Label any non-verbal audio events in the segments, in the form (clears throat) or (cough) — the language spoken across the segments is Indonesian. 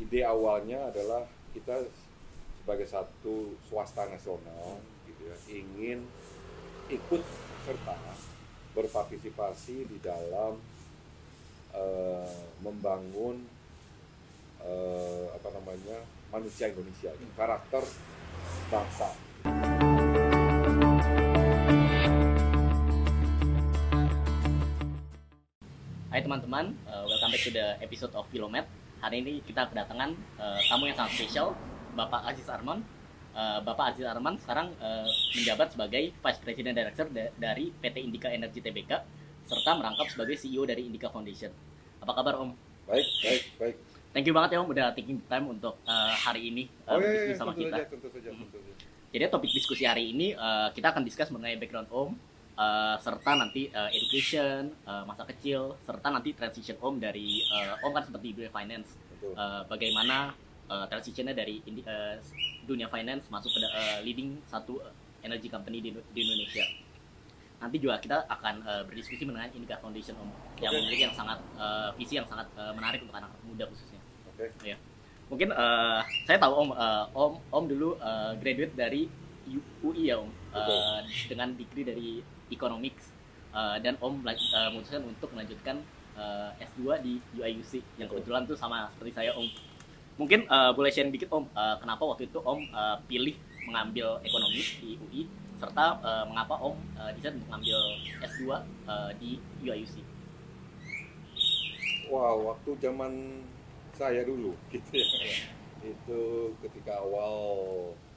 ide awalnya adalah kita sebagai satu swasta nasional gitu ya ingin ikut serta berpartisipasi di dalam eh, membangun eh, apa namanya manusia Indonesia karakter bangsa Hai teman-teman, uh, welcome back to the episode of Filomet. Hari ini kita kedatangan uh, tamu yang sangat spesial, Bapak Aziz Arman. Uh, Bapak Aziz Arman sekarang uh, menjabat sebagai Vice President Director da- dari PT Indika Energy Tbk, serta merangkap sebagai CEO dari Indika Foundation. Apa kabar Om? baik baik baik Thank you banget ya Om udah taking time untuk uh, hari ini uh, oh iya, iya, sama tentu kita. saja tentu saja tentu saja Jadi topik diskusi hari ini uh, kita akan discuss mengenai background Om uh, serta nanti uh, education, uh, masa kecil, serta nanti transition Om dari uh, Om kan seperti dunia finance. Betul. Uh, bagaimana uh, transitionnya dari indi- uh, dunia finance masuk ke uh, leading satu uh, energy company di, di Indonesia. Nanti juga kita akan uh, berdiskusi mengenai Indica Foundation Om yang Oke. memiliki yang sangat uh, visi yang sangat uh, menarik untuk anak muda khususnya oke mungkin eh, saya tahu om eh, om om dulu eh, graduate dari UI ya om Betul. dengan degree dari economics Eh, dan om memutuskan untuk melanjutkan eh, S2 di UIUC yang Betul. kebetulan tuh sama seperti saya om mungkin eh, boleh sharing dikit om eh, kenapa waktu itu om eh, pilih mengambil ekonomi di UI serta eh, mengapa om eh, decide untuk mengambil S2 eh, di UIUC Wow, waktu zaman saya dulu (laughs) gitu ya. Itu ketika awal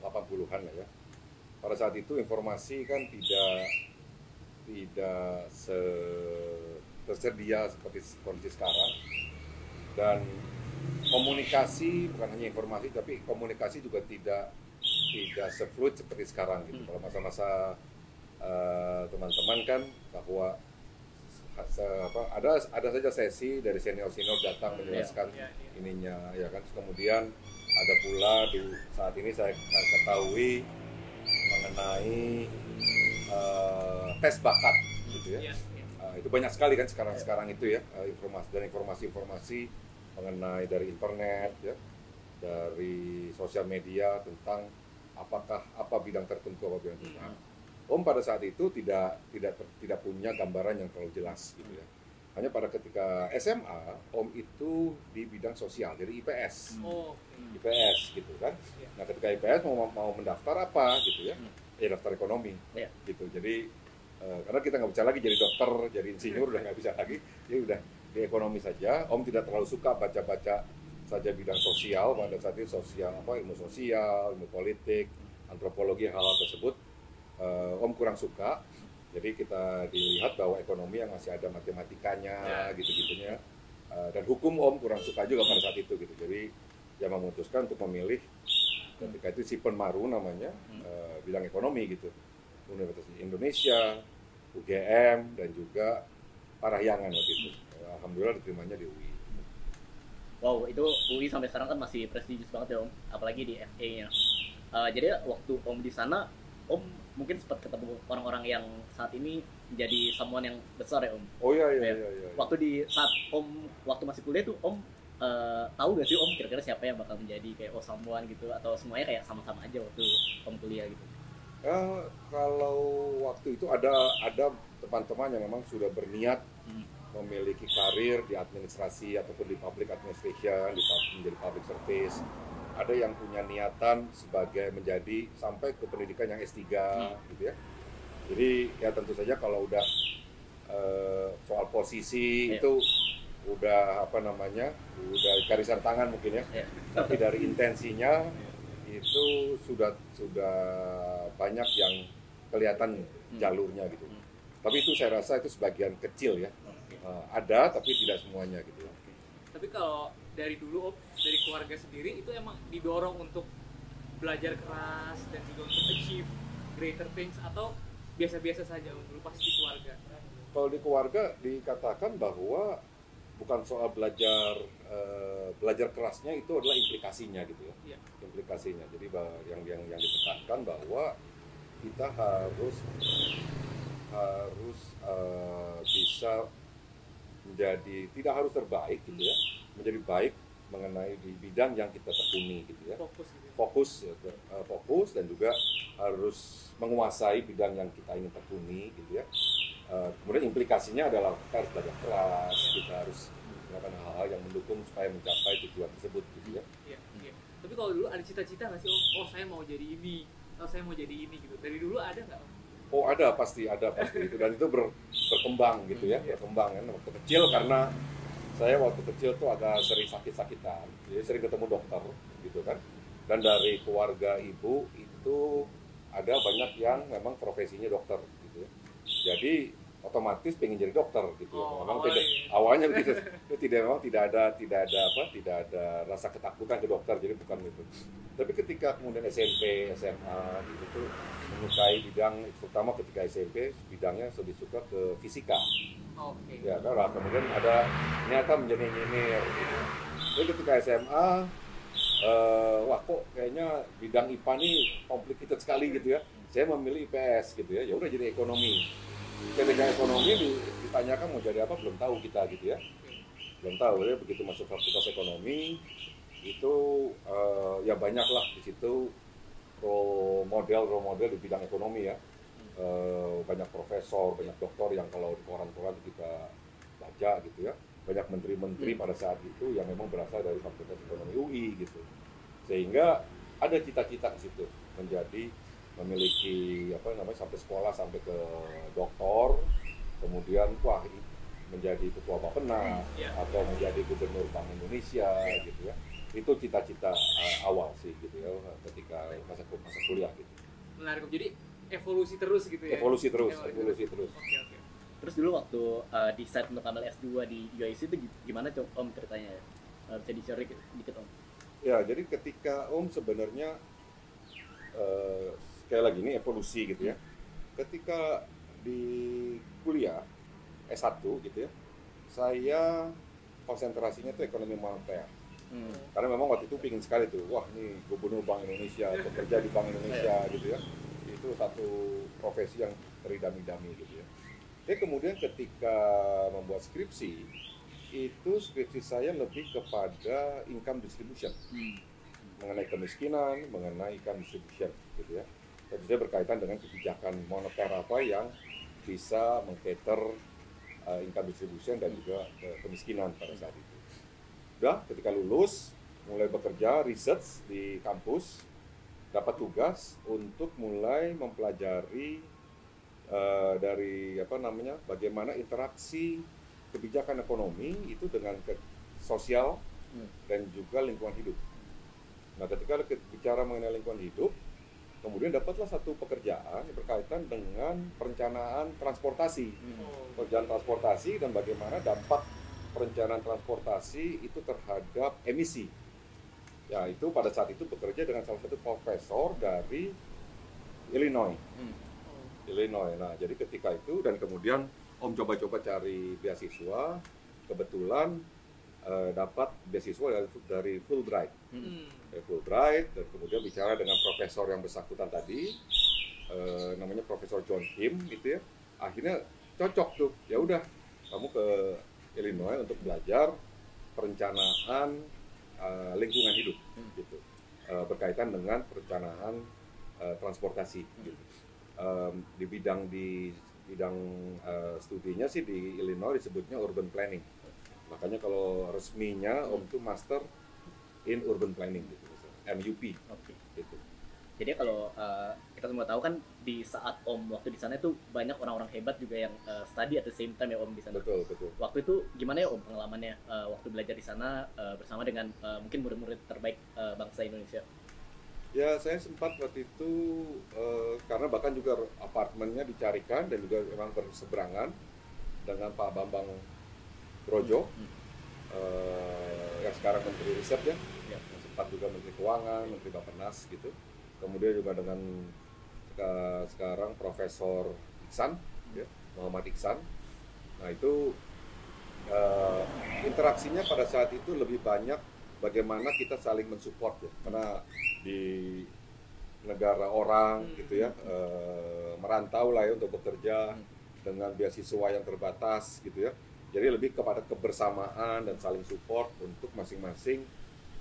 80-an lah ya. Pada saat itu informasi kan tidak tidak se tersedia seperti kondisi sekarang dan komunikasi bukan hanya informasi tapi komunikasi juga tidak tidak sefluid seperti sekarang gitu. Hmm. Kalau masa-masa eh, teman-teman kan bahwa se- apa, ada ada saja sesi dari senior senior datang menjelaskan Iya, iya. ininya ya kan Terus kemudian ada pula di saat ini saya ketahui mengenai eh, tes bakat gitu ya Iya, iya. Uh, itu banyak sekali kan sekarang sekarang itu ya uh, informasi dan informasi-informasi mengenai dari internet ya dari sosial media tentang apakah apa bidang tertentu apa bidang tertentu. Nah, Om pada saat itu tidak tidak ter- tidak punya gambaran yang terlalu jelas gitu ya. Hanya pada ketika SMA Om itu di bidang sosial jadi IPS. Oh, IPS gitu kan. Iya. Nah ketika IPS mau mau mendaftar apa gitu ya, Hmm. ya daftar ekonomi Iya. gitu. Jadi eh, karena kita nggak bisa lagi jadi dokter, jadi insinyur udah nggak bisa lagi, ya udah di ekonomi saja. Om tidak terlalu suka baca-baca saja bidang sosial pada saat itu sosial apa ilmu sosial, ilmu politik, antropologi hal-hal tersebut eh, Om kurang suka. Jadi kita dilihat bahwa ekonomi yang masih ada matematikanya Ya. gitu-gitunya Eh, dan hukum Om kurang suka juga pada saat itu gitu. Jadi dia memutuskan untuk memilih ketika itu si Penmaru namanya Hmm. eh, bidang ekonomi gitu Universitas Indonesia UGM dan juga Parahyangan waktu itu Alhamdulillah diterimanya di UI Wow, itu UI sampai sekarang kan masih prestigious banget ya Om, apalagi di FA-nya. Eh, jadi waktu Om di sana, Om mungkin sempat ketemu orang-orang yang saat ini menjadi someone yang besar ya Om. oh iya iya Iya. iya, iya. Waktu di saat Om waktu masih kuliah tuh Om eh, tahu gak sih Om kira-kira siapa yang bakal menjadi kayak oh someone gitu atau semuanya kayak sama-sama aja waktu Om kuliah gitu. Eh, kalau waktu itu ada ada teman-teman yang memang sudah berniat Hmm. memiliki karir di administrasi ataupun di public administration, di menjadi public service. Ada yang punya niatan sebagai menjadi sampai ke pendidikan yang S3 gitu ya. Jadi ya tentu saja kalau udah eh, soal posisi Iya. itu udah apa namanya? udah garisan tangan mungkin ya. Iya. Tapi dari intensinya itu sudah sudah banyak yang kelihatan Hmm. jalurnya gitu. Hmm. Tapi itu saya rasa itu sebagian kecil ya. Oke. Eh, ada tapi tidak semuanya gitu. Tapi kalau dari dulu dari keluarga sendiri itu emang didorong untuk belajar keras dan juga untuk achieve greater things atau biasa-biasa saja Om dulu pas di keluarga. Kalau di keluarga dikatakan bahwa bukan soal belajar eh, belajar kerasnya itu adalah implikasinya gitu ya. Iya. Implikasinya. Jadi yang yang yang ditekankan bahwa kita harus harus eh, bisa menjadi tidak harus terbaik gitu ya menjadi baik mengenai di bidang yang kita tekuni gitu ya fokus gitu ya. fokus ya, eh, fokus dan juga harus menguasai bidang yang kita ingin tekuni gitu ya Eh, kemudian implikasinya adalah kita harus belajar keras kita harus melakukan hal-hal yang mendukung supaya mencapai tujuan tersebut gitu ya Iya, iya. Tapi kalau dulu ada cita-cita nggak sih om? Oh saya mau jadi ini, oh saya mau jadi ini gitu. Dari dulu ada nggak? Oh ada pasti ada pasti itu dan itu ber- berkembang gitu ya berkembang kan waktu kecil karena saya waktu kecil tuh agak sering sakit-sakitan. Jadi sering ketemu dokter gitu kan. Dan dari keluarga ibu itu ada banyak yang memang profesinya dokter gitu ya. Jadi otomatis pengen jadi dokter gitu. Ya. Oh, memang awalnya tidak (laughs) awalnya begitu. Itu tidak memang tidak ada tidak ada apa tidak ada rasa ketakutan ke dokter jadi bukan itu tapi ketika kemudian SMP SMA gitu tuh menyukai bidang terutama ketika SMP bidangnya lebih suka ke fisika. Oke. ya kan kemudian ada ternyata menjadi engineer gitu. Jadi ketika SMA eh, wah kok kayaknya bidang IPA nih complicated sekali gitu ya. Saya memilih IPS gitu ya. Ya udah jadi ekonomi ketika ekonomi di- ditanyakan mau jadi apa belum tahu kita gitu ya. Belum tahu ya begitu masuk fakultas ekonomi itu eh, ya banyak lah di situ role model role model di bidang ekonomi ya. Eh, banyak profesor banyak doktor yang kalau di koran-koran kita baca gitu ya. Banyak menteri-menteri pada saat itu yang memang berasal dari fakultas ekonomi UI gitu. Sehingga ada cita-cita di situ menjadi memiliki apa namanya sampai sekolah sampai ke doktor kemudian wah menjadi ketua Bappenas Iya. atau menjadi gubernur Bank Indonesia gitu ya itu cita-cita uh, awal sih gitu ya ketika masa masa kuliah gitu Menarik om. Jadi evolusi terus gitu ya? evolusi terus evolusi terus Oke oke. Terus dulu waktu uh, decide untuk ambil S2 di UIC itu gi- gimana Om ceritanya? Uh, bisa di-share dikit, Om. Ya, jadi ketika Om sebenarnya eh, sekali lagi ini evolusi gitu ya. Ketika di kuliah S1 gitu ya, saya konsentrasinya tuh ekonomi moneter. Hmm. Karena memang waktu itu pingin sekali tuh, wah ini gubernur Bank Indonesia, bekerja di Bank Indonesia gitu ya. Itu satu profesi yang teridam-idami gitu ya. Tapi kemudian ketika membuat skripsi, itu skripsi saya lebih kepada income distribution Hmm. mengenai kemiskinan, mengenai income distribution gitu ya. Tentu saja berkaitan dengan kebijakan moneter apa yang bisa mengcater uh, income distribution dan juga uh, kemiskinan pada saat itu. Udah, ketika lulus, mulai bekerja, research di kampus, dapat tugas untuk mulai mempelajari uh, dari apa namanya, bagaimana interaksi kebijakan ekonomi itu dengan ke sosial Hmm. dan juga lingkungan hidup. Nah, ketika bicara mengenai lingkungan hidup, kemudian dapatlah satu pekerjaan yang berkaitan dengan perencanaan transportasi. Hmm. Perencanaan transportasi dan bagaimana dampak perencanaan transportasi itu terhadap emisi. Ya, itu pada saat itu bekerja dengan salah satu profesor dari Illinois. Hmm. oh. Illinois. Nah, jadi ketika itu dan kemudian Om coba-coba cari beasiswa, kebetulan eh, dapat beasiswa dari, dari Fulbright. Hmm. Dari Fulbright dan kemudian bicara dengan profesor yang bersangkutan tadi, eh, namanya Profesor John Kim gitu ya. Akhirnya cocok tuh. Ya udah, kamu ke Illinois untuk belajar perencanaan eh, lingkungan hidup Hmm. gitu. Eh, berkaitan dengan perencanaan eh, transportasi gitu. Em, di bidang di bidang eh, studinya sih di Illinois disebutnya urban planning. Makanya kalau resminya Om tuh master in urban planning gitu. MUP Oke. gitu. Jadi kalau uh, kita semua tahu kan di saat Om waktu di sana itu banyak orang-orang hebat juga yang uh, study at the same time ya Om di sana. Betul betul. Waktu itu gimana ya Om pengalamannya uh, waktu belajar di sana uh, bersama dengan uh, mungkin murid-murid terbaik uh, bangsa Indonesia? Ya saya sempat waktu itu eh, karena bahkan juga apartemennya dicarikan dan juga memang berseberangan dengan Pak Bambang Brojo Hmm. eh, yang sekarang Menteri Riset ya, Ya. yang sempat juga Menteri Keuangan, Menteri Bappenas gitu. Kemudian juga dengan seka- sekarang Profesor Iksan, ya, Muhammad Iksan. Nah itu eh, interaksinya pada saat itu lebih banyak bagaimana kita saling mensupport ya, karena di negara orang Hmm. gitu ya eh, merantau lah ya untuk bekerja Hmm. dengan beasiswa yang terbatas gitu ya. Jadi lebih kepada kebersamaan dan saling support untuk masing-masing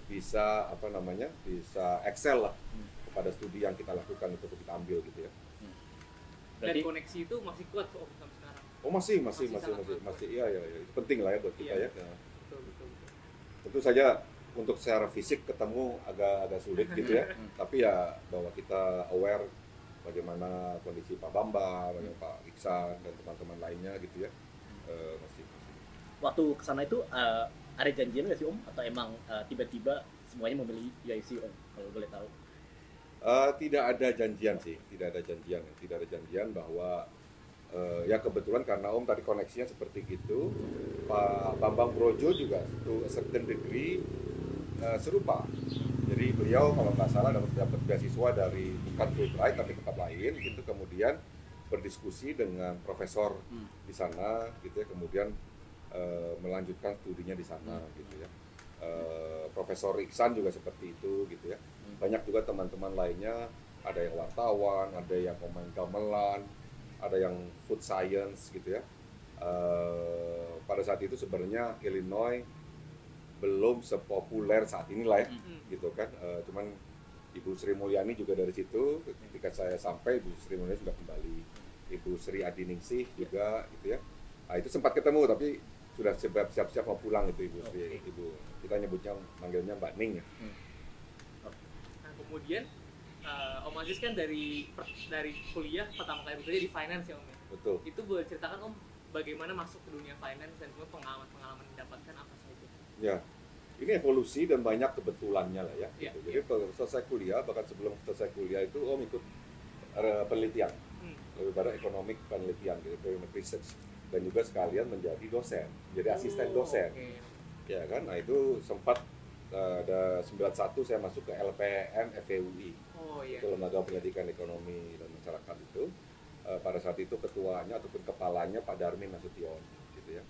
bisa apa namanya bisa excel lah Hmm. kepada studi yang kita lakukan itu kita ambil gitu ya. Dan Berarti koneksi itu masih kuat kok sampai sekarang? Oh masih masih Masih masih masih masih. Iya iya iya. itu penting lah ya buat kita Iya. ya. Betul betul betul. Tentu saja untuk secara fisik ketemu agak agak sulit gitu ya. (laughs) Hmm. tapi ya bahwa kita aware bagaimana kondisi Pak Bambang, bagaimana Pak Iksan dan teman-teman lainnya gitu ya. Masih waktu ke sana itu eh, ada janjian nggak sih om atau emang eh, tiba-tiba semuanya membeli UFC om kalau boleh tahu Eh, tidak ada janjian sih, tidak ada janjian, tidak ada janjian bahwa eh, ya kebetulan karena Om tadi koneksinya seperti gitu, Pak Bambang Brojo juga to a certain degree serupa. Jadi beliau kalau nggak salah dapat dapat beasiswa dari bukan Fulbright tapi tempat lain, gitu kemudian berdiskusi dengan profesor Hmm. di sana, gitu ya, kemudian eh, melanjutkan studinya di sana, Hmm. gitu ya. Eh, Profesor Iksan juga seperti itu, gitu ya banyak juga teman-teman lainnya ada yang wartawan ada yang pemain gamelan ada yang food science gitu ya Eh, pada saat itu sebenarnya Illinois belum sepopuler saat inilah ya Hmm. gitu kan Eh, cuman Ibu Sri Mulyani juga dari situ ketika saya sampai Ibu Sri Mulyani sudah kembali Ibu Sri Adiningsih juga gitu ya nah itu sempat ketemu tapi sudah siap- siap-siap mau pulang itu Ibu Oke. Ibu kita nyebutnya manggilnya Mbak Ning ya Nah kemudian eh, Om Aziz kan dari dari kuliah pertama kali bekerja di finance ya Om ya. betul Itu boleh ceritakan Om bagaimana masuk ke dunia finance dan kemudian pengalaman-pengalaman didapatkan apa saja? Ya, ini evolusi dan banyak kebetulannya lah ya. Iya, gitu. Jadi kalau selesai kuliah, bahkan sebelum selesai kuliah itu Om ikut eh, penelitian, Hmm. lebih pada ekonomik penelitian, gitu, economic research, dan juga sekalian menjadi dosen, jadi asisten Oh, dosen, oke. ya kan? Nah itu sempat eh, ada 91 saya masuk ke LPM FEUI, Oh iya. itu lembaga pendidikan ekonomi dan masyarakat itu. Eh, pada saat itu ketuanya ataupun kepalanya Pak Darmin Nasution, gitu ya.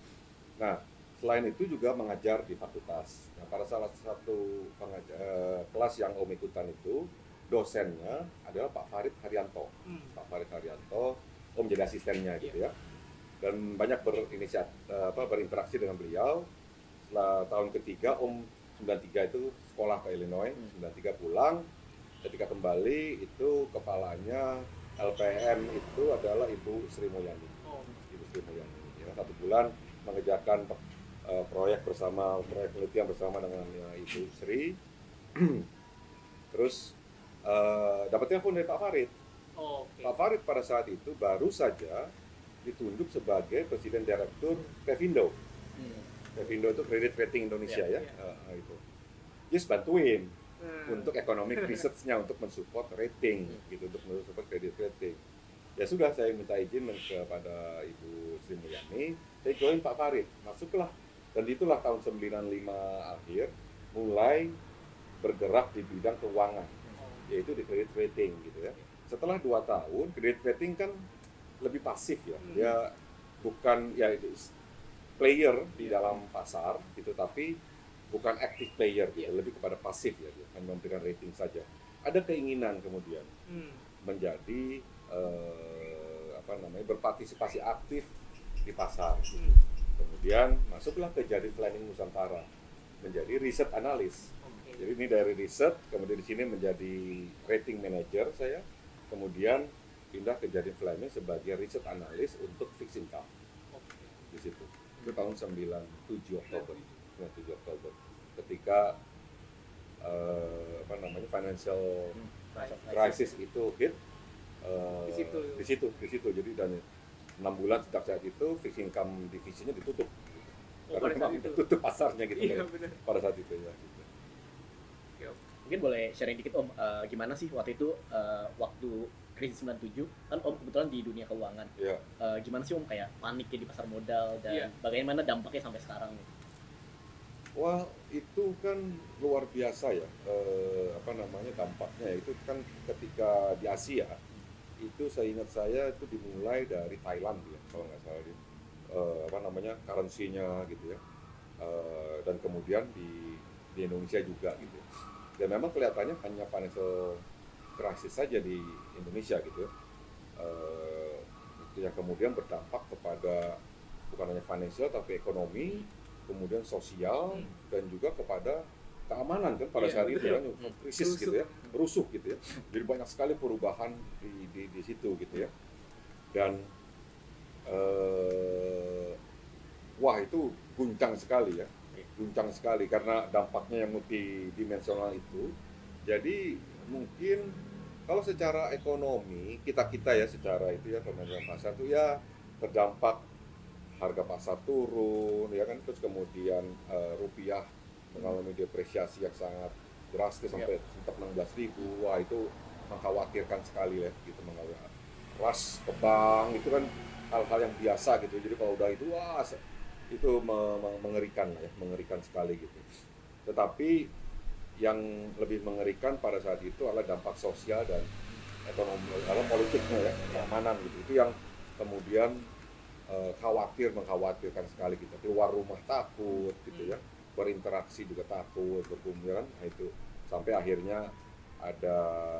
Nah, selain itu juga mengajar di fakultas. Nah, pada salah satu pengajar, eh, kelas yang Om ikutan itu, dosennya adalah Pak Farid Haryanto. Hmm. Pak Farid Haryanto, Om jadi asistennya gitu ya. Dan banyak berinisiat, eh, apa, berinteraksi dengan beliau. Setelah tahun ketiga, Om 93 itu sekolah ke Illinois, Hmm. 93 pulang. Ketika kembali itu kepalanya LPM itu adalah Ibu Sri Mulyani. Oh. Ibu Sri Mulyani. Ya, satu bulan mengerjakan eh, proyek bersama, proyek penelitian bersama dengan ya, Ibu Sri. (clears throat) Terus eh, dapat telepon dari Pak Farid. Oh, Oke. Pak Farid pada saat itu baru saja ditunjuk sebagai Presiden Direktur Pevindo. Pevindo itu Credit Rating Indonesia Iya, ya. iya. Eh, itu. Just bantuin Hmm. untuk economic (laughs) research-nya untuk mensupport rating gitu untuk mensupport credit rating. Ya sudah saya minta izin kepada Ibu Sri Mulyani, saya join Pak Farid, masuklah. Dan itulah tahun 95 akhir mulai bergerak di bidang keuangan, yaitu di credit rating gitu ya. Setelah dua tahun, credit rating kan lebih pasif ya, Hmm. dia bukan ya itu player di dalam pasar gitu, tapi bukan active player gitu, Iya. lebih kepada pasif ya, dia hanya memberikan rating saja. Ada keinginan kemudian Hmm. menjadi eh, apa namanya berpartisipasi aktif di pasar. Hmm. Kemudian masuklah ke jadi planning Nusantara menjadi riset analis. Jadi ini dari riset, kemudian di sini menjadi rating manager saya, kemudian pindah ke jadi planning sebagai riset analis untuk fixed income di situ. Itu tahun 97 Oktober. 97 Oktober. Ketika eh, apa namanya financial crisis itu hit eh, Di situ. di situ di situ jadi dan enam bulan sejak saat itu fixed income divisinya ditutup Oh, karena memang itu. tutup pasarnya gitu Iya pada- saat itu ya gitu. Mungkin boleh sharing dikit Om, eh, gimana sih waktu itu eh, waktu krisis 97 kan Om kebetulan di dunia keuangan. ya Eh, gimana sih Om kayak paniknya di pasar modal dan Iya. bagaimana dampaknya sampai sekarang nih? wah itu kan luar biasa ya eh, apa namanya dampaknya itu kan ketika di Asia itu saya ingat saya itu dimulai dari Thailand ya kalau nggak salah di eh, apa namanya currency-nya gitu ya Eh, dan kemudian di di Indonesia juga gitu ya. dan memang kelihatannya hanya financial crisis saja di Indonesia gitu ya. Itu yang kemudian berdampak kepada bukan hanya financial tapi ekonomi kemudian sosial Hmm. dan juga kepada keamanan kan pada Iya, saat itu kan krisis Rusuh. gitu ya rusuh gitu ya. Jadi banyak sekali perubahan di di, di situ gitu ya. Dan eh, wah itu guncang sekali ya. Guncang sekali karena dampaknya yang multidimensional itu. Jadi mungkin kalau secara ekonomi kita kita ya secara itu ya pemain pasar itu ya terdampak harga pasar turun ya kan? Terus kemudian eh, rupiah mengalami depresiasi yang sangat drastis sampai sekitar 16 ribu. Wah itu mengkhawatirkan sekali ya gitu mengalami ras ke bank itu kan hal-hal yang biasa gitu. Jadi kalau udah itu wah itu me- me- mengerikan ya mengerikan sekali gitu. Tetapi yang lebih mengerikan pada saat itu adalah dampak sosial dan ekonomi adalah politiknya ya keamanan gitu. Itu yang kemudian eh, khawatir mengkhawatirkan sekali kita keluar rumah takut gitu ya. Berinteraksi juga takut berkumpul kan. Nah, itu sampai akhirnya ada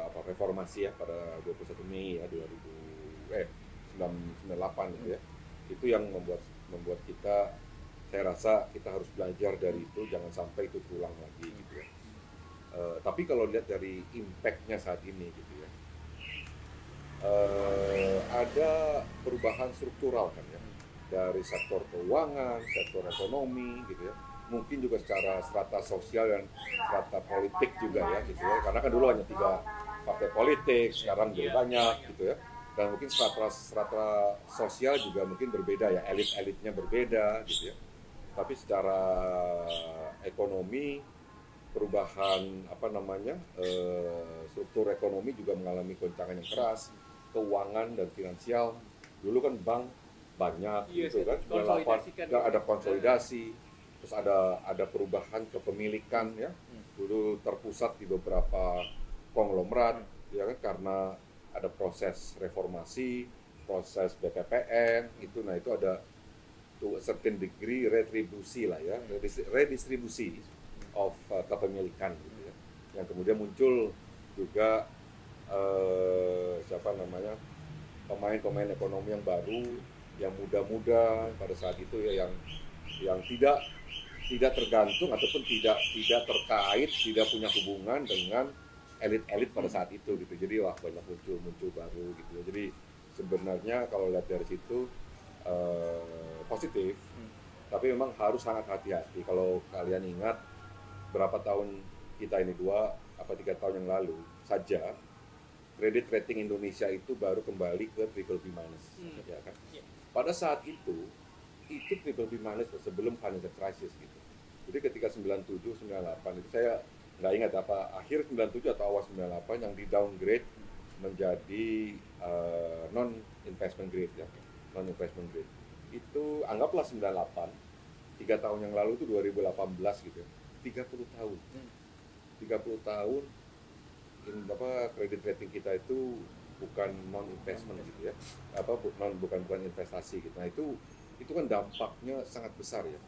apa reformasi ya pada 21 Mei ya 2000 eh 998 gitu ya. Itu yang membuat membuat kita saya rasa kita harus belajar dari itu jangan sampai itu terulang lagi gitu ya Eh, tapi kalau lihat dari impactnya saat ini gitu ya eh, ada perubahan struktural kan ya dari sektor keuangan, sektor ekonomi gitu ya. Mungkin juga secara strata sosial dan strata politik juga ya gitu ya. Karena kan dulu hanya tiga partai politik sekarang jadi banyak. gitu ya. Dan mungkin strata strata sosial juga mungkin berbeda ya elit-elitnya berbeda gitu ya. Tapi secara ekonomi perubahan apa namanya eh, struktur ekonomi juga mengalami goncangan yang keras keuangan dan finansial. Dulu kan bank banyak Iya, gitu kan 98 konsolidasikan nggak gitu. ada konsolidasi terus ada ada perubahan kepemilikan ya. Dulu terpusat di beberapa konglomerat ya kan karena ada proses reformasi proses BPPN itu nah itu ada to a certain degree retribusi lah ya redis- redistribusi of uh, kepemilikan gitu ya. Yang kemudian muncul juga eh, siapa namanya pemain-pemain ekonomi yang baru yang muda-muda pada saat itu ya yang yang tidak tidak tergantung ataupun tidak tidak terkait tidak punya hubungan dengan elit-elit pada saat itu gitu. Jadi wah banyak muncul muncul baru gitu ya. Jadi sebenarnya kalau lihat dari situ eh, positif tapi memang harus sangat hati-hati. Kalau kalian ingat berapa tahun kita ini? Dua apa tiga tahun yang lalu saja kredit rating Indonesia itu baru kembali ke triple B minus Hmm. ya kan? Iya. pada saat itu itu triple B minus sebelum financial crisis gitu. Jadi ketika 97 98 itu saya nggak ingat apa akhir 97 atau awal 98 yang di downgrade menjadi non investment grade ya non investment grade. Itu anggaplah 98 tiga tahun yang lalu itu 2018 gitu ya 30 tahun. 30 tahun in, apa kredit rating kita itu bukan non investment gitu ya. Apa bu- non bukan bukan investasi gitu. Nah itu itu kan dampaknya sangat besar ya.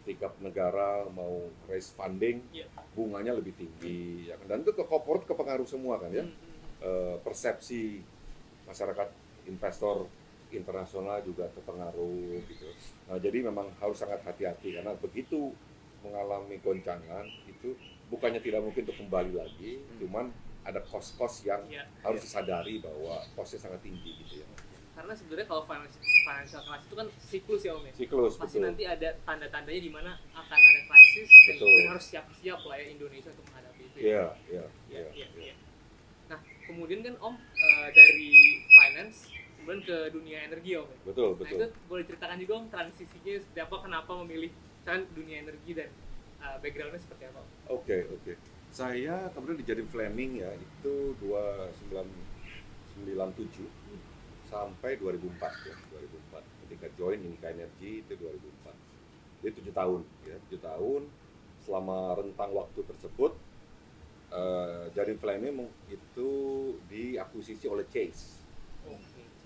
Ketika negara mau raise funding Iya. bunganya lebih tinggi ya kan? Dan itu ke corporate kepengaruh semua kan ya. Hmm, hmm, hmm. Eh, persepsi masyarakat investor internasional juga terpengaruh gitu. Nah jadi memang harus sangat hati-hati karena begitu mengalami goncangan itu bukannya tidak mungkin untuk kembali lagi, cuman ada kos-kos yang Iya. harus disadari bahwa kosnya sangat tinggi gitu ya. karena sebenarnya kalau financial, financial crisis itu kan siklus ya om ya Siklus pasti betul. nanti ada tanda-tandanya di mana akan ada krisis dan Betul. dan harus siap-siap lah ya Indonesia untuk menghadapi itu ya. Iya, iya, Iya, iya. iya, iya. iya. Nah, kemudian kan Om eh, dari finance kemudian ke dunia energi Om. ya. Betul, Nah, betul. itu boleh ceritakan juga Om transisinya seperti apa, kenapa memilih kan dunia energi dan eh, backgroundnya seperti apa? Oke, oke. Saya kemudian dijadiin Fleming ya, itu 2997 sampai 2004 ya, 2004. Ketika join Inika Energy itu 2004. Jadi tujuh tahun, ya, tujuh tahun. Selama rentang waktu tersebut, eh Jadin Fleming itu diakuisisi oleh Chase.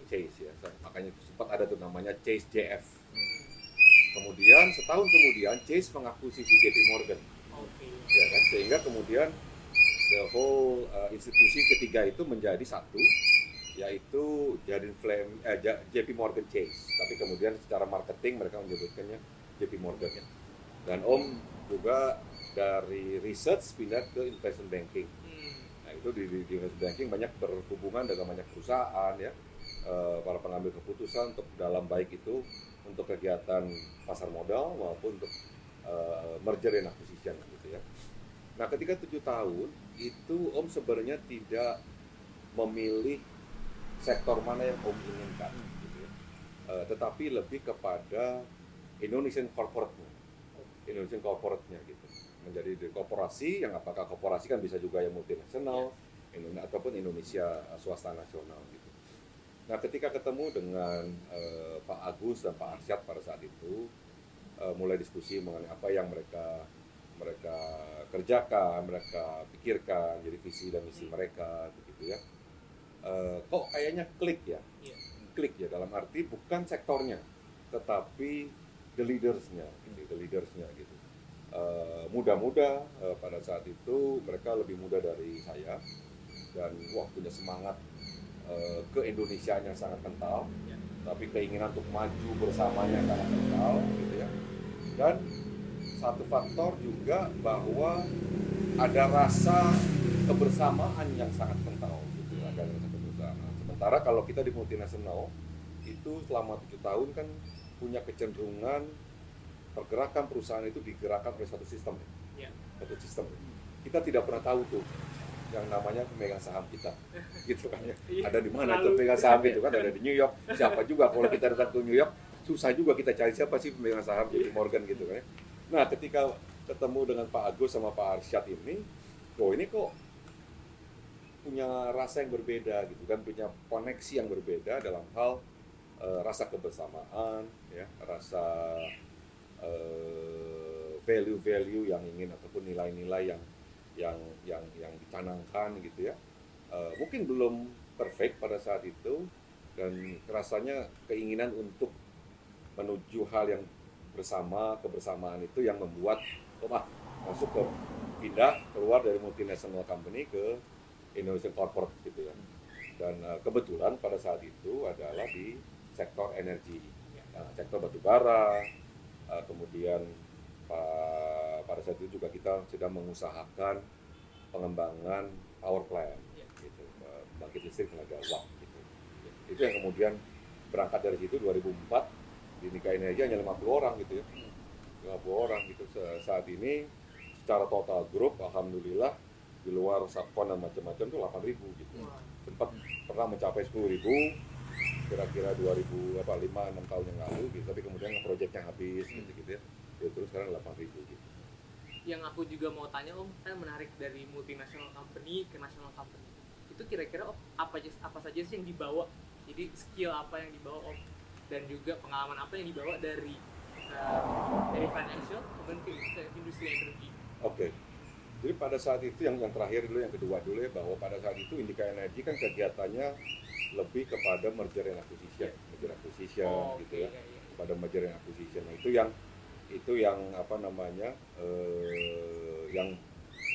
Chase ya, makanya sempat ada tuh namanya Chase JF. Kemudian setahun kemudian Chase mengakuisisi JP Morgan Oke. ya kan sehingga kemudian the whole uh, institusi ketiga itu menjadi satu yaitu Jadin Flame eh, JP Morgan Chase tapi kemudian secara marketing mereka menyebutkannya JP Morgan ya dan Om juga dari research pindah ke investment banking. Hmm. Nah itu di, di, di investment banking banyak berhubungan dengan banyak perusahaan ya, eh, para pengambil keputusan untuk dalam baik itu untuk kegiatan pasar modal maupun untuk eh, merger and acquisition gitu ya. Nah ketika tujuh tahun itu Om sebenarnya tidak memilih sektor mana yang Om inginkan, gitu ya. Eh, tetapi lebih kepada Indonesian corporate-nya, Indonesian corporate-nya gitu, menjadi di korporasi yang apakah korporasi kan bisa juga yang multinasional, Indonesia ataupun Indonesia swasta nasional gitu. Nah ketika ketemu dengan eh, Pak Agus dan Pak Arsyad pada saat itu, eh, mulai diskusi mengenai apa yang mereka mereka kerjakan, mereka pikirkan, jadi visi dan misi mereka, begitu ya. Eh, kok kayaknya klik ya, Iya. klik ya dalam arti bukan sektornya, tetapi the leadersnya, gitu, the leadersnya gitu. Eh, muda-muda eh, pada saat itu mereka lebih muda dari saya dan wah punya semangat eh, ke Indonesianya sangat kental, Ya. tapi keinginan untuk maju bersamanya sangat kental, gitu ya. Dan satu faktor juga bahwa ada rasa kebersamaan yang sangat kental gitu ada rasa kebersamaan sementara kalau kita di multinasional itu selama tujuh tahun kan punya kecenderungan pergerakan perusahaan itu digerakkan oleh satu sistem Ya. satu sistem kita tidak pernah tahu tuh yang namanya pemegang saham kita. (laughs) Gitu kan ya. Iya, ada di mana itu pemegang saham itu kan? Ada di New York. Siapa juga kalau kita datang ke New York susah juga kita cari siapa sih pemegang saham JP Morgan gitu kan ya. Nah ketika ketemu dengan Pak Agus sama Pak Arsyad ini, oh ini kok punya rasa yang berbeda gitu kan, punya koneksi yang berbeda dalam hal eh, rasa kebersamaan, ya, rasa eh, value-value yang ingin ataupun nilai-nilai yang yang yang yang dicanangkan gitu ya. Eh, mungkin belum perfect pada saat itu dan rasanya keinginan untuk menuju hal yang bersama kebersamaan itu yang membuat oh, ah, masuk ke pindah keluar dari multinational company ke Indonesian corporate gitu ya dan eh, kebetulan pada saat itu adalah di sektor energi Nah, sektor batubara eh, kemudian pada saat itu juga kita sedang mengusahakan pengembangan power plant Ya. gitu. Eh, bangkit listrik tenaga uap gitu. Itu yang kemudian berangkat dari situ 2004 di Nika Energi hanya 50 orang gitu ya. 50 orang gitu. Saat ini secara total grup alhamdulillah di luar subkon dan macam-macam tuh 8.000 gitu. Sempat pernah mencapai 10.000 kira-kira 2000 apa 5 6 tahun yang lalu gitu. Tapi kemudian proyeknya habis gitu gitu ya ya terus sekarang 8.000 gitu yang aku juga mau tanya om kan menarik dari multinational company ke national company itu kira-kira om apa aja apa saja sih yang dibawa jadi skill apa yang dibawa om dan juga pengalaman apa yang dibawa dari uh, dari financial kemudian ke, ke industri energi Oke. Jadi pada saat itu yang yang terakhir dulu yang kedua dulu ya bahwa pada saat itu Indika Energy kan kegiatannya lebih kepada merger and acquisition, merger acquisition oh, gitu ya. iya, iya. Kepada merger and acquisition. Nah, itu yang itu yang apa namanya eh, yang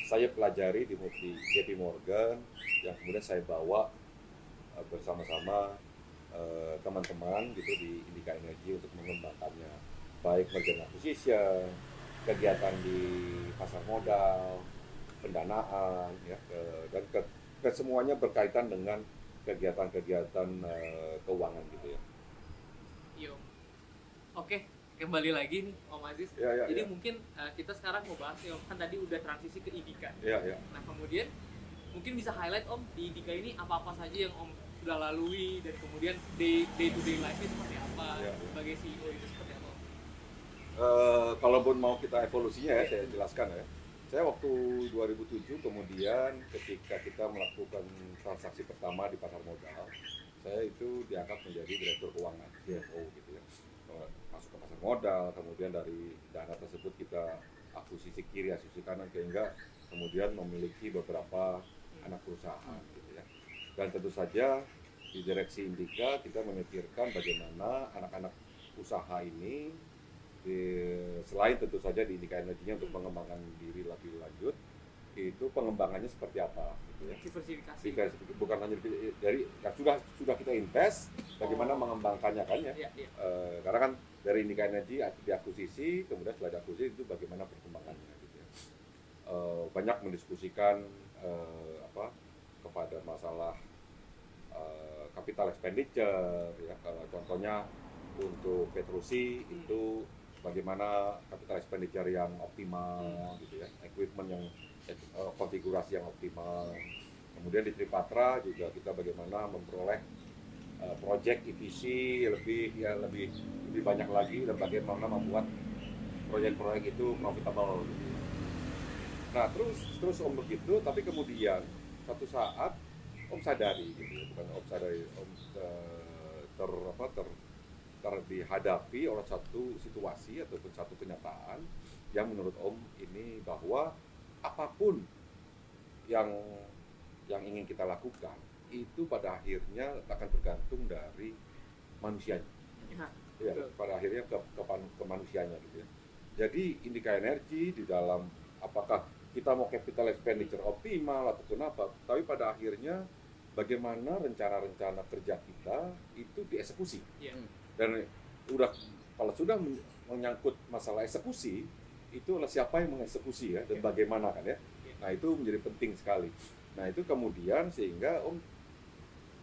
saya pelajari di, di JP Morgan yang kemudian saya bawa eh, bersama-sama eh, teman-teman gitu di Indika Energy untuk mengembangkannya baik merger acquisition, kegiatan di pasar modal, pendanaan ya ke- dan ke, kesemuanya berkaitan dengan kegiatan-kegiatan eh, keuangan gitu ya. Iya, Om. Oke, kembali lagi nih Om Aziz. Ya ya Jadi ya. mungkin uh, kita sekarang mau bahas nih Om, kan tadi udah transisi ke IDIKA. Ya ya. Nah kemudian mungkin bisa highlight Om di IDIKA ini apa-apa saja yang Om sudah lalui dan kemudian day, day to day life seperti apa Ya. sebagai CEO itu seperti apa? Om? Eh, kalaupun mau kita evolusinya ya, saya jelaskan ya. Saya waktu 2007 kemudian ketika kita melakukan transaksi pertama di pasar modal, saya itu diangkat menjadi direktur keuangan CFO gitu ya. Eh, Masuk ke pasar modal, kemudian dari dana tersebut kita akuisisi kiri, akuisisi kanan sehingga kemudian memiliki beberapa anak perusahaan gitu ya. Dan tentu saja di direksi Indika kita memikirkan bagaimana anak-anak usaha ini di- selain tentu saja di Indika Energinya untuk mengembangkan diri lebih lanjut itu pengembangannya seperti apa gitu ya? Diversifikasi. Diversifikasi, bukan hanya dari yang sudah sudah kita invest bagaimana Oh. mengembangkannya kan ya? Ya, ya. Eh, karena kan dari Indika Energy diakuisisi kemudian setelah diakuisisi itu bagaimana perkembangannya gitu ya? Eh, banyak mendiskusikan eh, apa kepada masalah eh, capital expenditure ya. Kalau contohnya untuk Petrusi itu bagaimana capital expenditure yang optimal gitu ya? Equipment yang eh, konfigurasi yang optimal kemudian di Tripatra juga kita bagaimana memperoleh eh, project EPC lebih ya lebih lebih banyak lagi dan bagaimana membuat proyek-proyek itu profitable. Nah terus terus om begitu tapi kemudian satu saat om sadari gitu ya, bukan om sadari om eh, ter apa ter ter dihadapi oleh satu situasi ataupun satu kenyataan yang menurut om ini bahwa apa pun yang yang ingin kita lakukan itu pada akhirnya akan tergantung dari manusianya. Ya, ya pada akhirnya ke, ke, ke manusianya gitu ya. Jadi Indika Energi di dalam apakah kita mau capital expenditure optimal ataupun apa tapi pada akhirnya bagaimana rencana-rencana kerja kita itu dieksekusi. Iya. dan udah kalau sudah men- menyangkut masalah eksekusi itu adalah siapa yang mengeksekusi ya dan Iya. bagaimana kan ya Iya. nah itu menjadi penting sekali nah itu kemudian sehingga om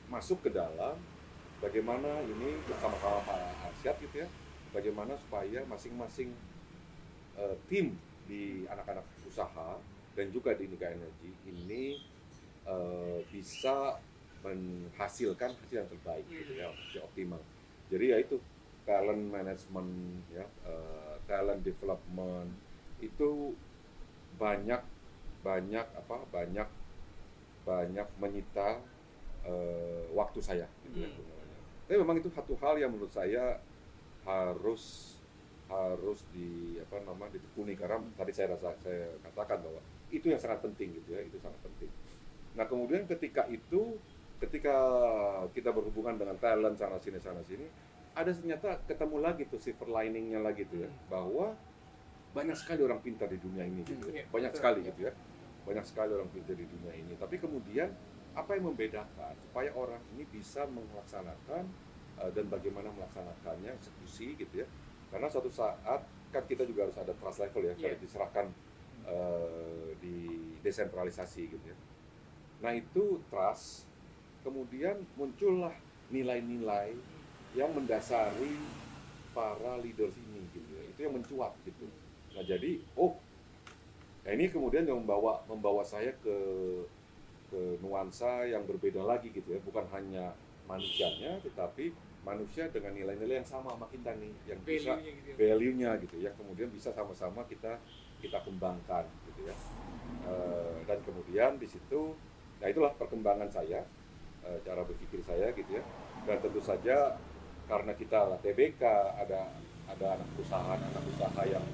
masuk ke dalam bagaimana ini bersama-sama Pak Arsyad gitu ya bagaimana supaya masing-masing eh, tim di anak-anak usaha dan juga di Indika Energy ini eh, bisa menghasilkan hasil yang terbaik gitu ya, yang optimal. Jadi ya itu talent management ya, eh, talent development itu banyak banyak apa banyak banyak menyita eh, waktu saya gitu ya, Hmm. sebenarnya. Tapi memang itu satu hal yang menurut saya harus harus di apa nama ditekuni karena tadi saya rasa saya katakan bahwa itu yang sangat penting gitu ya itu sangat penting. Nah kemudian ketika itu ketika kita berhubungan dengan talent sana sini sana sini ada ternyata ketemu lagi tuh silver liningnya lagi tuh ya. Bahwa banyak sekali orang pintar di dunia ini gitu ya. Iya, banyak sekali gitu ya. Banyak sekali orang pintar di dunia ini. Tapi kemudian apa yang membedakan supaya orang ini bisa melaksanakan eh, dan bagaimana melaksanakannya eksekusi gitu ya? Karena suatu saat kan kita juga harus ada trust level ya Iya. kalau diserahkan eh, di desentralisasi gitu ya. Nah itu trust kemudian muncullah nilai-nilai yang mendasari para leaders ini gitu ya. Itu yang mencuat gitu. Nah jadi oh nah ini kemudian yang membawa membawa saya ke ke nuansa yang berbeda lagi gitu ya. Bukan hanya manusianya tetapi manusia dengan nilai-nilai yang sama sama kita nih yang bisa value-nya gitu ya. value-nya gitu ya. Kemudian bisa sama-sama kita kita kembangkan gitu ya. Eh, dan kemudian di situ nah itulah perkembangan saya eh, cara berpikir saya gitu ya. Dan tentu saja karena kita lah TBK ada ada anak perusahaan anak usaha yang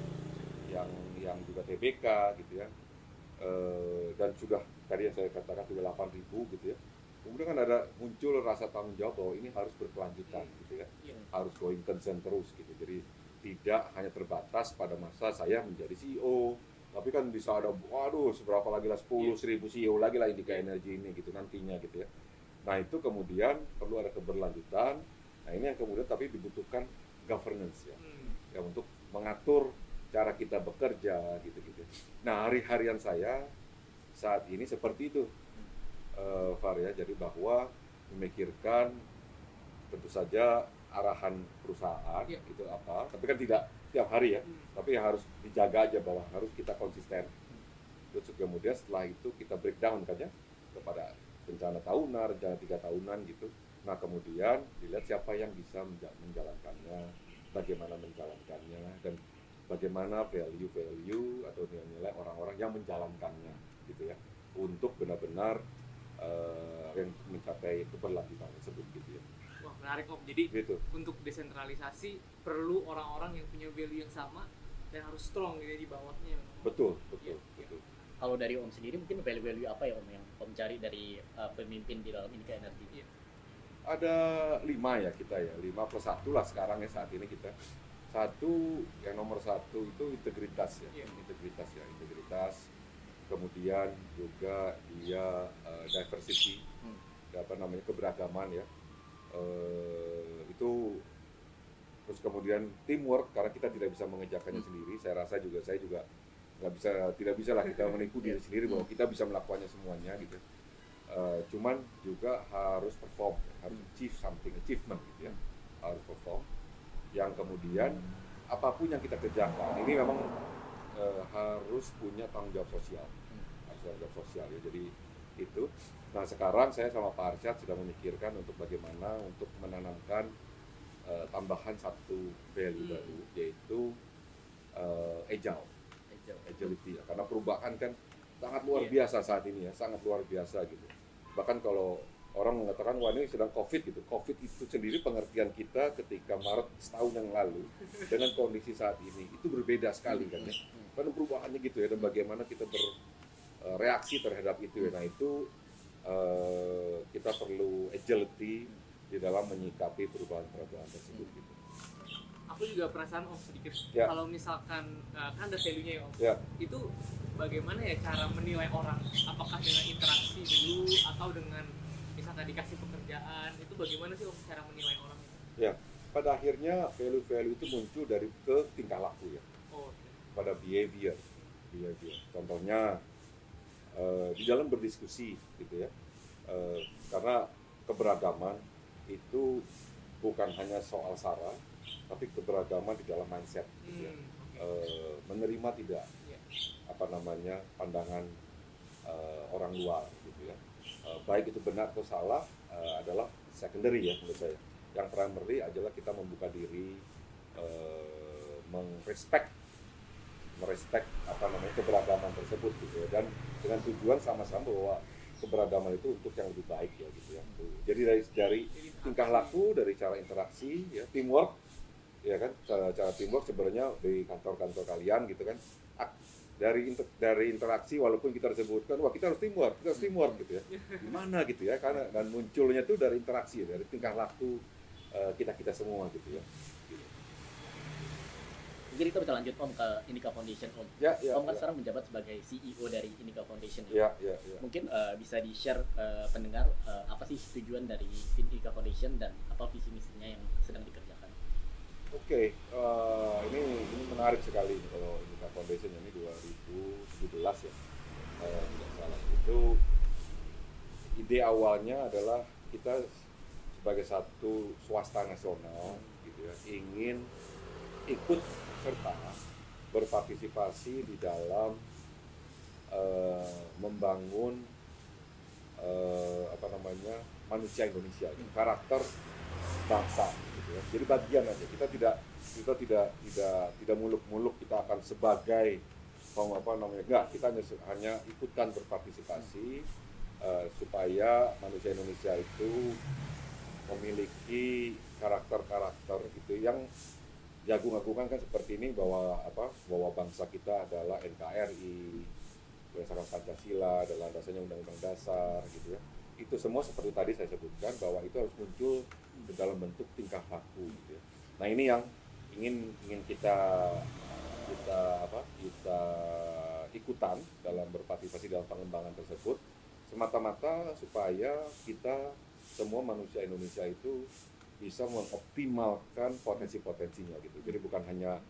yang yang juga TBK gitu ya. Eh, dan sudah tadi yang saya katakan sudah 8.000 gitu ya. Kemudian kan ada muncul rasa tanggung jawab bahwa ini harus berkelanjutan gitu ya. Iya. harus going concern terus gitu. Jadi tidak hanya terbatas pada masa saya menjadi CEO tapi kan bisa ada waduh seberapa lagi lah 10 seribu CEO lagi lah Indika Energy ini gitu nantinya gitu ya. Nah itu kemudian perlu ada keberlanjutan nah ini yang kemudian tapi dibutuhkan governance ya Hmm. ya untuk mengatur cara kita bekerja gitu-gitu. Nah hari-harian saya saat ini seperti itu, Far ya. Jadi bahwa memikirkan tentu saja arahan perusahaan Iya. gitu apa, tapi kan tidak tiap hari ya. Hmm. Tapi yang harus dijaga aja bahwa harus kita konsisten. Terus kemudian setelah itu kita breakdown kan ya kepada rencana tahunan, rencana tiga tahunan gitu. Nah kemudian dilihat siapa yang bisa menja- menjalankannya, bagaimana menjalankannya, dan bagaimana value-value atau nilai-nilai orang-orang yang menjalankannya gitu ya untuk benar-benar yang mencapai keberlanjutan tersebut gitu ya Wah, menarik Om. Jadi gitu untuk desentralisasi perlu orang-orang yang punya value yang sama dan harus strong gitu ya di bawahnya. betul betul iya. betul Kalau dari Om sendiri mungkin value-value apa ya Om yang Om cari dari uh, pemimpin di dalam Indika Energy? Iya. Ada lima ya kita ya lima plus satu lah sekarang ya saat ini kita. Satu yang nomor satu itu integritas ya Iya. integritas ya integritas. Kemudian juga dia uh, diversity. Hmm. apa namanya keberagaman ya. Eh, itu terus kemudian teamwork karena kita tidak bisa mengejarkannya Hmm. sendiri. Saya rasa juga saya juga nggak bisa tidak bisa lah kita (laughs) menipu diri sendiri bahwa kita bisa melakukannya semuanya gitu Eh, cuman juga harus perform harus Hmm. achieve something achievement gitu ya. Harus perform. Yang kemudian apa pun yang kita kerjakan ini memang eh, harus punya tanggung jawab sosial. Hmm. harus tanggung jawab sosial ya. Jadi itu. Nah sekarang saya sama Pak Arsyad sedang memikirkan untuk bagaimana untuk menanamkan eh, tambahan satu value Hmm. baru yaitu eh, agile. Agility ya. Karena perubahan kan sangat luar Iya. biasa saat ini ya. Sangat luar biasa gitu bahkan kalau orang mengatakan wah ini sedang covid gitu. Covid itu sendiri pengertian kita ketika Maret setahun yang lalu dengan kondisi saat ini itu berbeda sekali kan ya. Karena perubahannya gitu ya dan bagaimana kita bereaksi terhadap itu ya. Nah itu eh, kita perlu agility di dalam menyikapi perubahan-perubahan tersebut gitu aku juga perasaan om sedikit. Ya. kalau misalkan uh, kan ada value nya ya om ya. Itu bagaimana ya cara menilai orang? Apakah dengan interaksi dulu atau dengan misalkan dikasih pekerjaan? Itu bagaimana sih om cara menilai orang ya pada akhirnya value-value itu muncul dari ke tingkah laku ya. Oh oke. pada behavior. Behavior. Contohnya eh, di dalam berdiskusi gitu ya. Eh, karena keberagaman itu bukan hanya soal sara tapi keberagaman di dalam mindset gitu ya. Hmm. Eh, menerima tidak Iya. apa namanya pandangan eh, orang luar gitu ya. Eh, baik itu benar atau salah eh, adalah secondary ya menurut saya. Yang primary adalah kita membuka diri eh, merespek merespek apa namanya keberagaman tersebut gitu ya. Dan dengan tujuan sama-sama bahwa keberagaman itu untuk yang lebih baik ya gitu ya. Jadi dari dari tingkah laku dari cara interaksi ya teamwork ya kan cara, teamwork sebenarnya di kantor-kantor kalian gitu kan Ak- dari inter- dari interaksi walaupun kita disebutkan wah kita harus teamwork kita harus teamwork gitu ya gimana gitu ya karena dan munculnya itu dari interaksi ya, dari tingkah laku kita kita semua gitu ya Jadi kita bisa lanjut Om ke Indika Foundation Om. ya ya Om kan ya sekarang menjabat sebagai CEO dari Indika Foundation. ya ya, ya. Mungkin eh, bisa di-share eh, pendengar eh, apa sih tujuan dari Indika Foundation dan apa visi misinya yang sedang dikerjakan. Oke, eh, ini ini menarik sekali kalau Indika Foundation ini 2017 ya, eh, tidak salah. Itu ide awalnya adalah kita sebagai satu swasta nasional gitu ya, ingin ikut serta berpartisipasi di dalam eh, membangun eh, apa namanya manusia Indonesia, karakter bangsa ya. Jadi bagian aja. Kita tidak kita tidak tidak tidak muluk-muluk kita akan sebagai apa namanya enggak kita hanya hanya ikutan berpartisipasi eh, supaya manusia Indonesia itu memiliki karakter-karakter gitu yang diagung-agungkan kan seperti ini bahwa apa bahwa bangsa kita adalah NKRI berdasarkan Pancasila adalah dasarnya Undang-Undang Dasar gitu ya itu semua seperti tadi saya sebutkan bahwa itu harus muncul dalam bentuk tingkah laku gitu ya. Nah ini yang ingin ingin kita kita apa kita ikutan dalam berpartisipasi dalam pengembangan tersebut semata-mata supaya kita semua manusia Indonesia itu bisa mengoptimalkan potensi-potensinya gitu. Jadi bukan hanya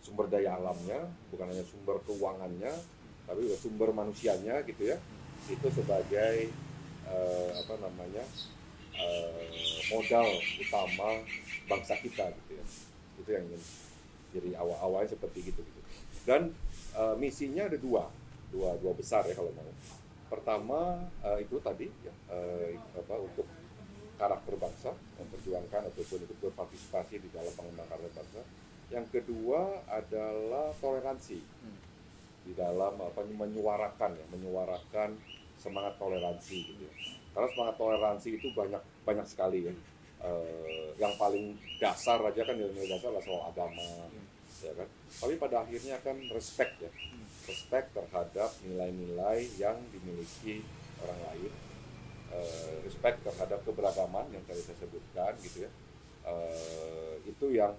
sumber daya alamnya, bukan hanya sumber keuangannya, tapi juga sumber manusianya gitu ya. Itu sebagai eh, apa namanya eh, modal utama bangsa kita gitu ya. Itu yang ingin jadi awal-awalnya seperti gitu gitu. Dan eh, misinya ada dua. Dua dua besar ya kalau mau. Pertama eh, itu tadi ya eh, apa untuk karakter bangsa memperjuangkan ataupun ikut berpartisipasi di dalam pengembangan karakter bangsa. Yang kedua adalah toleransi. Di dalam apa menyuarakan ya menyuarakan semangat toleransi gitu ya. Karena semangat toleransi itu banyak banyak sekali ya. Eh, yang paling dasar aja kan nilai dasar adalah soal agama, ya kan. Tapi pada akhirnya kan respect ya, respect terhadap nilai-nilai yang dimiliki orang lain, Eh, respect terhadap keberagaman yang tadi saya sebutkan gitu ya. Eh, itu yang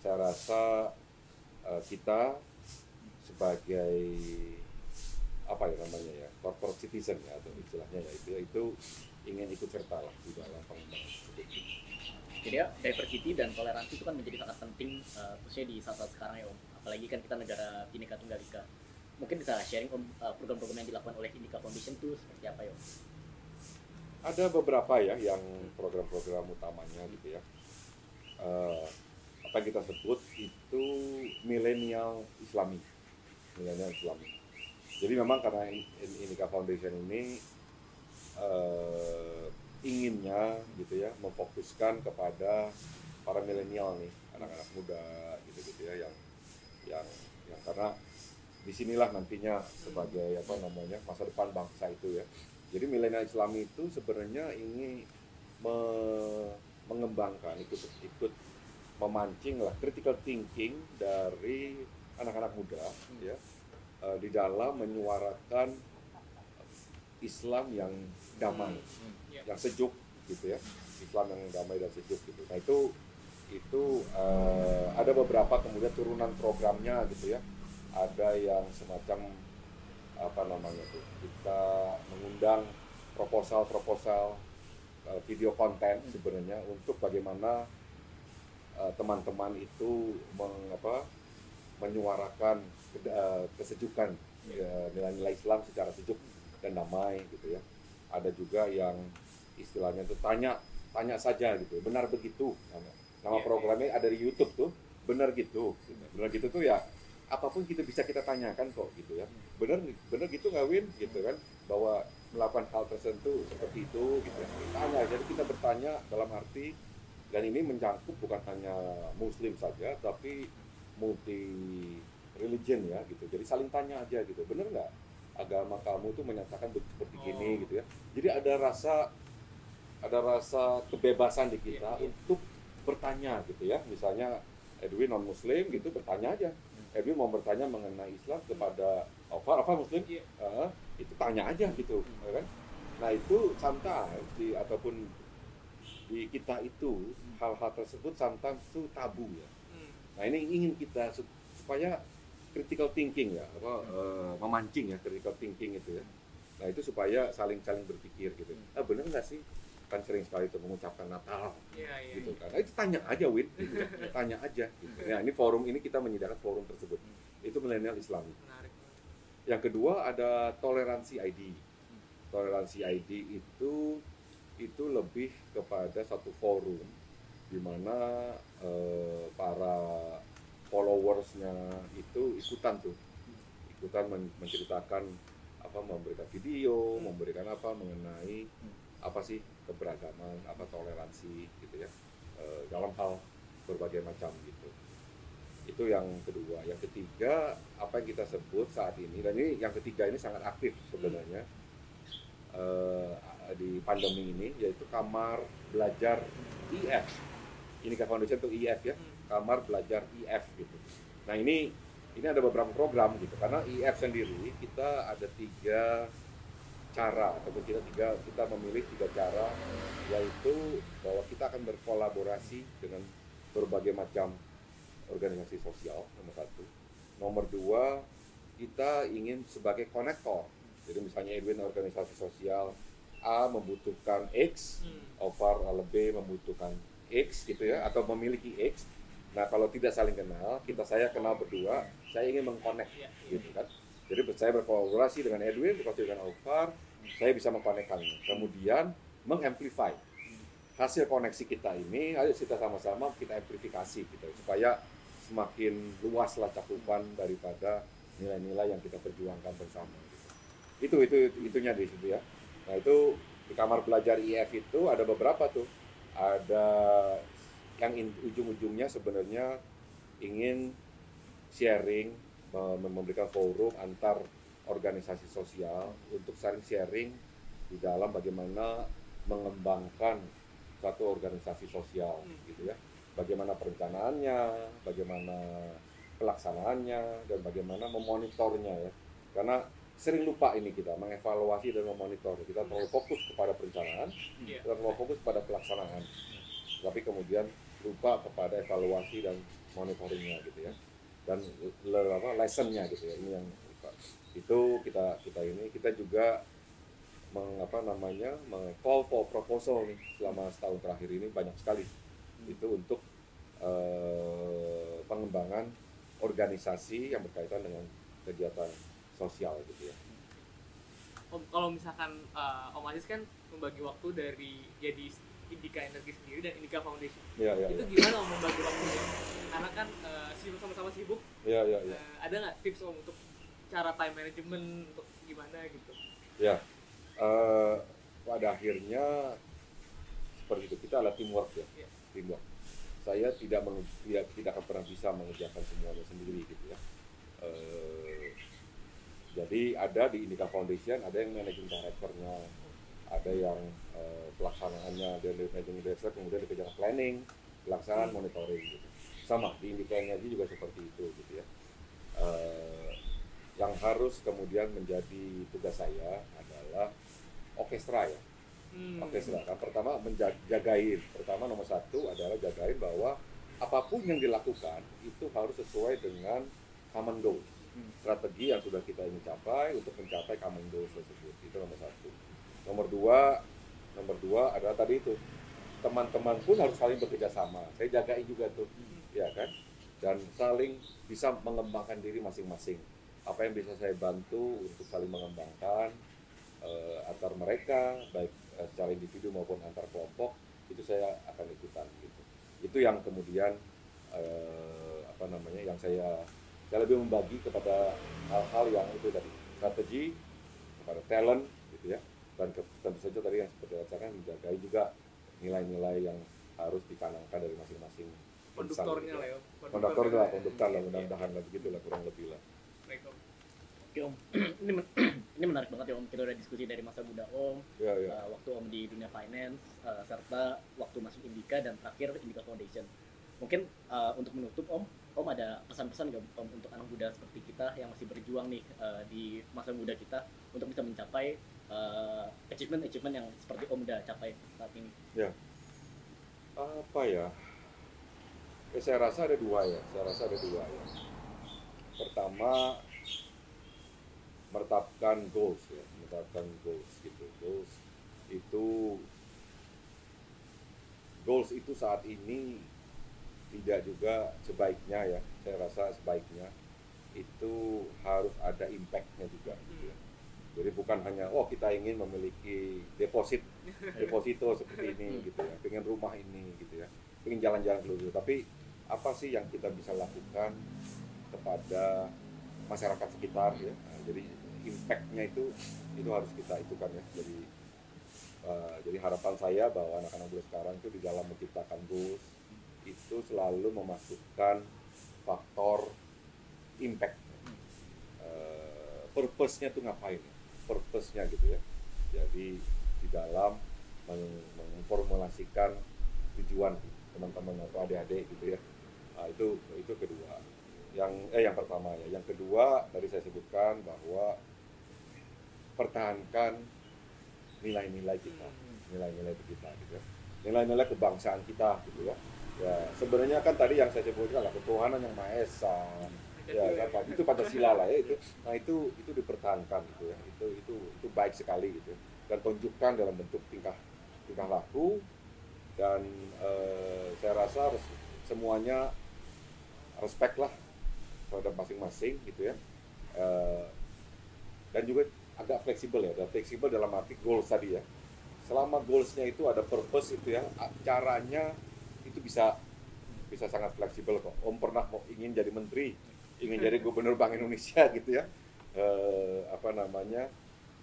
saya rasa eh, kita sebagai apa ya namanya ya corporate citizen ya atau istilahnya ya itu itu ingin ikut serta lah di dalam pengembangan tersebut. Jadi ya diversity dan toleransi itu kan menjadi sangat penting uh, khususnya di saat-saat sekarang ya Om. Apalagi kan kita negara Bhinneka Tunggal Ika. Mungkin bisa sharing Om uh, program-program yang dilakukan oleh Indika Foundation itu seperti apa ya Om? Ada beberapa ya yang program-program utamanya gitu ya. Eh, apa yang kita sebut itu milenial Islami, milenial Islami. Jadi memang karena In- Indika Foundation ini eh, inginnya gitu ya memfokuskan kepada para milenial nih anak-anak muda gitu-gitu ya yang yang yang karena di sinilah nantinya sebagai apa namanya masa depan bangsa itu ya. Jadi milenial Islami itu sebenarnya ingin me- mengembangkan ikut ikut memancing lah critical thinking dari anak-anak muda ya eh, di dalam menyuarakan Islam yang damai Ya. yang sejuk gitu ya. Islam yang damai dan sejuk gitu. Nah itu itu eh, ada beberapa kemudian turunan programnya gitu ya. Ada yang semacam apa namanya tuh kita mengundang proposal-proposal eh, video konten sebenarnya untuk bagaimana teman-teman itu mengapa menyuarakan eh, kesejukan eh, nilai-nilai Islam secara sejuk dan damai gitu ya. Ada juga yang istilahnya itu tanya tanya saja gitu benar begitu? Nama, Iya, programnya ada di YouTube tuh benar gitu. Benar. Gitu tuh ya apa pun kita bisa kita tanyakan kok gitu ya. Benar benar gitu nggak Win gitu kan. Bahwa melakukan hal tertentu seperti itu gitu ya. Tanya jadi kita bertanya dalam arti dan ini mencakup bukan hanya Muslim saja tapi multi religion ya gitu. Jadi saling tanya aja gitu. Benar nggak? Agama kamu tuh menyatakan seperti gini Oh. gitu ya. Jadi ada rasa ada rasa kebebasan di kita Iya, iya. untuk bertanya gitu ya. Misalnya Edwin non Muslim gitu bertanya aja. Edwin mau bertanya mengenai Islam kepada Alfa Alfa Muslim? Iya. Ah, itu tanya aja gitu ya kan? Nah itu sometimes di ataupun di kita itu hal-hal tersebut sometimes itu tabu ya. Hmm. Nah ini ingin kita sup- supaya critical thinking ya, apa eh, memancing ya critical thinking itu ya. Nah itu supaya saling saling berpikir gitu. Ah benar nggak sih? Kan sering sekali itu mengucapkan Natal Iya, iya. gitu kan. Nah, itu tanya aja Win, gitu ya. (laughs) tanya aja. Gitu. Nah ini forum ini kita menyediakan forum tersebut. Itu milenial Islami. Menarik. Yang kedua ada toleransi ID. Toleransi ID itu itu lebih kepada satu forum di mana eh, para followersnya itu ikutan tuh, ikutan men- menceritakan apa memberikan video, memberikan apa mengenai apa sih keberagaman, apa toleransi gitu ya eh, dalam hal berbagai macam gitu. Itu yang kedua. Yang ketiga apa yang kita sebut saat ini dan ini yang ketiga ini sangat aktif sebenarnya eh, di pandemi ini yaitu kamar belajar IF ini Foundation itu IF ya Hmm. kamar belajar IF gitu nah ini ini ada beberapa program gitu karena IF sendiri kita ada tiga cara ataupun kita tiga kita memilih tiga cara yaitu bahwa kita akan berkolaborasi dengan berbagai macam organisasi sosial nomor satu nomor dua kita ingin sebagai konektor jadi misalnya Edwin organisasi sosial A membutuhkan X Hmm. Ovar lebih membutuhkan X gitu ya atau memiliki X. Nah kalau tidak saling kenal kita saya kenal berdua saya ingin mengkonek Iya, iya. gitu kan. Jadi saya berkolaborasi dengan Edwin berkolaborasi dengan Ovar saya bisa mengkonekkannya kemudian mengamplify. Hasil koneksi kita ini ayo kita sama-sama kita amplifikasi gitu supaya semakin luas lah cakupan daripada nilai-nilai yang kita perjuangkan bersama gitu. itu itu itu- itunya di situ ya. Nah itu di kamar belajar IF itu ada beberapa tuh ada yang in- ujung-ujungnya sebenarnya ingin sharing mem- memberikan forum antar organisasi sosial untuk saling sharing di dalam bagaimana mengembangkan satu organisasi sosial gitu ya. Bagaimana perencanaannya bagaimana pelaksanaannya dan bagaimana memonitornya ya. Karena sering lupa ini kita mengevaluasi dan memonitor. Kita terlalu fokus kepada perencanaan Iya. kita terlalu fokus pada pelaksanaan. Tapi kemudian lupa kepada evaluasi dan monitoringnya gitu ya. Dan le, apa lessonnya gitu ya ini yang lupa. Itu kita kita ini kita juga mengapa namanya call for proposal nih selama setahun terakhir ini banyak sekali. Itu untuk eh, pengembangan organisasi yang berkaitan dengan kegiatan sosial gitu ya. Om, kalau misalkan uh, Om Aziz kan membagi waktu dari jadi Indika Energi sendiri dan Indika Foundation. Iya, iya, itu iya. gimana Om membagi waktunya? Karena kan uh, sibuk sama-sama sibuk. Iya, iya, iya. Uh, ada nggak tips Om untuk cara time management untuk gimana gitu? Ya, eh, pada akhirnya seperti itu kita adalah teamwork ya, Iya. teamwork. Saya tidak tidak tidak akan pernah bisa mengerjakan semuanya sendiri gitu ya. Eh, jadi ada di Indika Foundation ada yang managing directornya, ada yang eh, pelaksanaannya dari managing director kemudian dikejar planning, pelaksanaan monitoring gitu. Sama di Indika Energy juga seperti itu gitu ya. Eh, yang harus kemudian menjadi tugas saya adalah orkestra ya Hmm. orkestra kan pertama menjagain pertama nomor satu adalah jagain bahwa apa pun yang dilakukan itu harus sesuai dengan common goals Hmm. Strategi yang sudah kita ingin capai untuk mencapai common goals tersebut. Itu nomor satu. Nomor dua nomor dua adalah tadi itu. Teman-teman pun harus saling bekerja sama. Saya jagain juga tuh. Ya kan? Dan saling bisa mengembangkan diri masing-masing. Apa yang bisa saya bantu untuk saling mengembangkan eh, antar mereka baik eh, secara individu maupun antar kelompok itu saya akan ikutan gitu. Itu yang kemudian eh, apa namanya yang saya saya lebih membagi kepada hal-hal yang itu tadi strategi kepada talent gitu ya dan ke- tentu saja tadi yang seperti saya katakan menjaga juga nilai-nilai yang harus dikanangkan dari masing-masing konduktornya gitu lah ya. ya. konduktor lah konduktor lah Iya, mudah-mudahan lah begitu lah kurang lebih lah Baik, Om. Oke Om, (clears throat) ini men- (clears throat) ini menarik banget ya Om. Kita udah diskusi dari masa muda Om, ya ya uh, waktu Om di dunia finance, uh, serta waktu masuk Indika dan terakhir Indika Foundation. Mungkin uh, untuk menutup Om, Om ada pesan-pesan nggak Om untuk anak muda seperti kita yang masih berjuang nih uh, di masa muda kita untuk bisa mencapai uh, achievement-achievement yang seperti Om udah capai saat ini. apa ya? Eh, saya rasa ada dua ya. Saya rasa ada dua ya. Pertama menetapkan goals ya. Menetapkan goals gitu. Goals itu goals itu saat ini tidak juga sebaiknya ya. Saya rasa sebaiknya itu harus ada impactnya juga gitu ya. jadi bukan hanya oh kita ingin memiliki deposit (laughs) deposito seperti ini gitu ya. Pengen rumah ini gitu ya. Pengen jalan-jalan dulu. Tapi apa sih yang kita bisa lakukan kepada masyarakat sekitar ya? Nah, jadi impactnya itu itu harus kita itukan ya. Jadi eh, jadi harapan saya bahwa anak-anak muda sekarang itu di dalam menciptakan goals itu selalu memasukkan faktor impact. Eh, purpose-nya tuh ngapain? Ya? purpose-nya gitu ya. Jadi di dalam meng- memformulasikan tujuan teman-teman atau adik-adik gitu ya. Nah, itu itu kedua. Yang eh yang pertama ya. Yang kedua tadi saya sebutkan bahwa pertahankan nilai-nilai kita. Nilai-nilai kita gitu ya. Nilai-nilai kebangsaan kita gitu ya ya sebenarnya kan tadi yang saya sebutkan lah ketuhanan yang maha esa. Ya kan Pak? itu pancasila lah ya itu. Nah itu itu dipertahankan gitu ya. Itu itu itu baik sekali gitu ya. dan tunjukkan dalam bentuk tingkah tingkah laku. Dan eh, saya rasa res- semuanya respect lah terhadap masing-masing gitu ya. Eh, dan juga agak fleksibel ya. Dan fleksibel dalam arti goals tadi ya. Selama goalsnya itu ada purpose itu ya caranya bisa bisa sangat fleksibel kok. Om pernah mau ingin jadi menteri ingin jadi gubernur bank Indonesia (laughs) gitu ya. Eh, apa namanya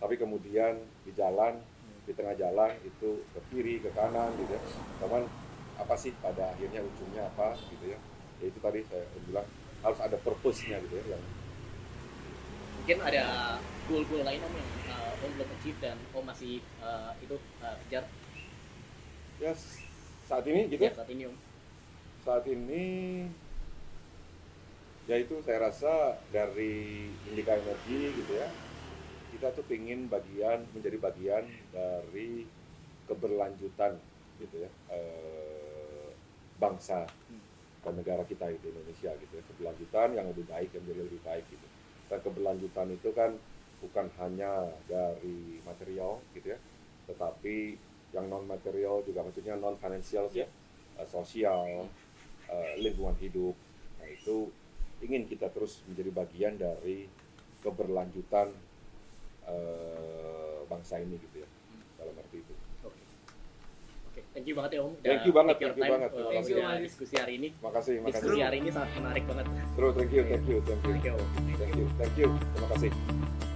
tapi kemudian di jalan di tengah jalan itu ke kiri ke kanan gitu ya. Teman apa sih pada akhirnya ujungnya apa gitu ya. Ya itu tadi saya bilang harus ada purpose-nya gitu ya yang Mungkin ada goal-goal lain Om yang uh, Om belum achieve dan Om masih uh, itu uh, kejar? Ya saat ini gitu ya, saat ini Om. saat ini ya itu saya rasa dari Indika Energi gitu ya kita tuh pingin bagian menjadi bagian dari keberlanjutan gitu ya eh, bangsa dan negara kita itu Indonesia gitu ya. Keberlanjutan yang lebih baik yang menjadi lebih baik gitu. Dan keberlanjutan itu kan bukan hanya dari material gitu ya tetapi yang non material juga maksudnya non financial ya eh, sosial eh, lingkungan hidup nah itu ingin kita terus menjadi bagian dari keberlanjutan eh, bangsa ini gitu ya dalam arti itu Oke. Oke, thank you banget ya Om. Thank you banget, thank you time, banget. uh, Terima kasih. udah diskusi hari ini. makasih Diskusi makasih hari ini sangat menarik banget. terus thank you thank you thank you Thank you. Thank you thank you terima kasih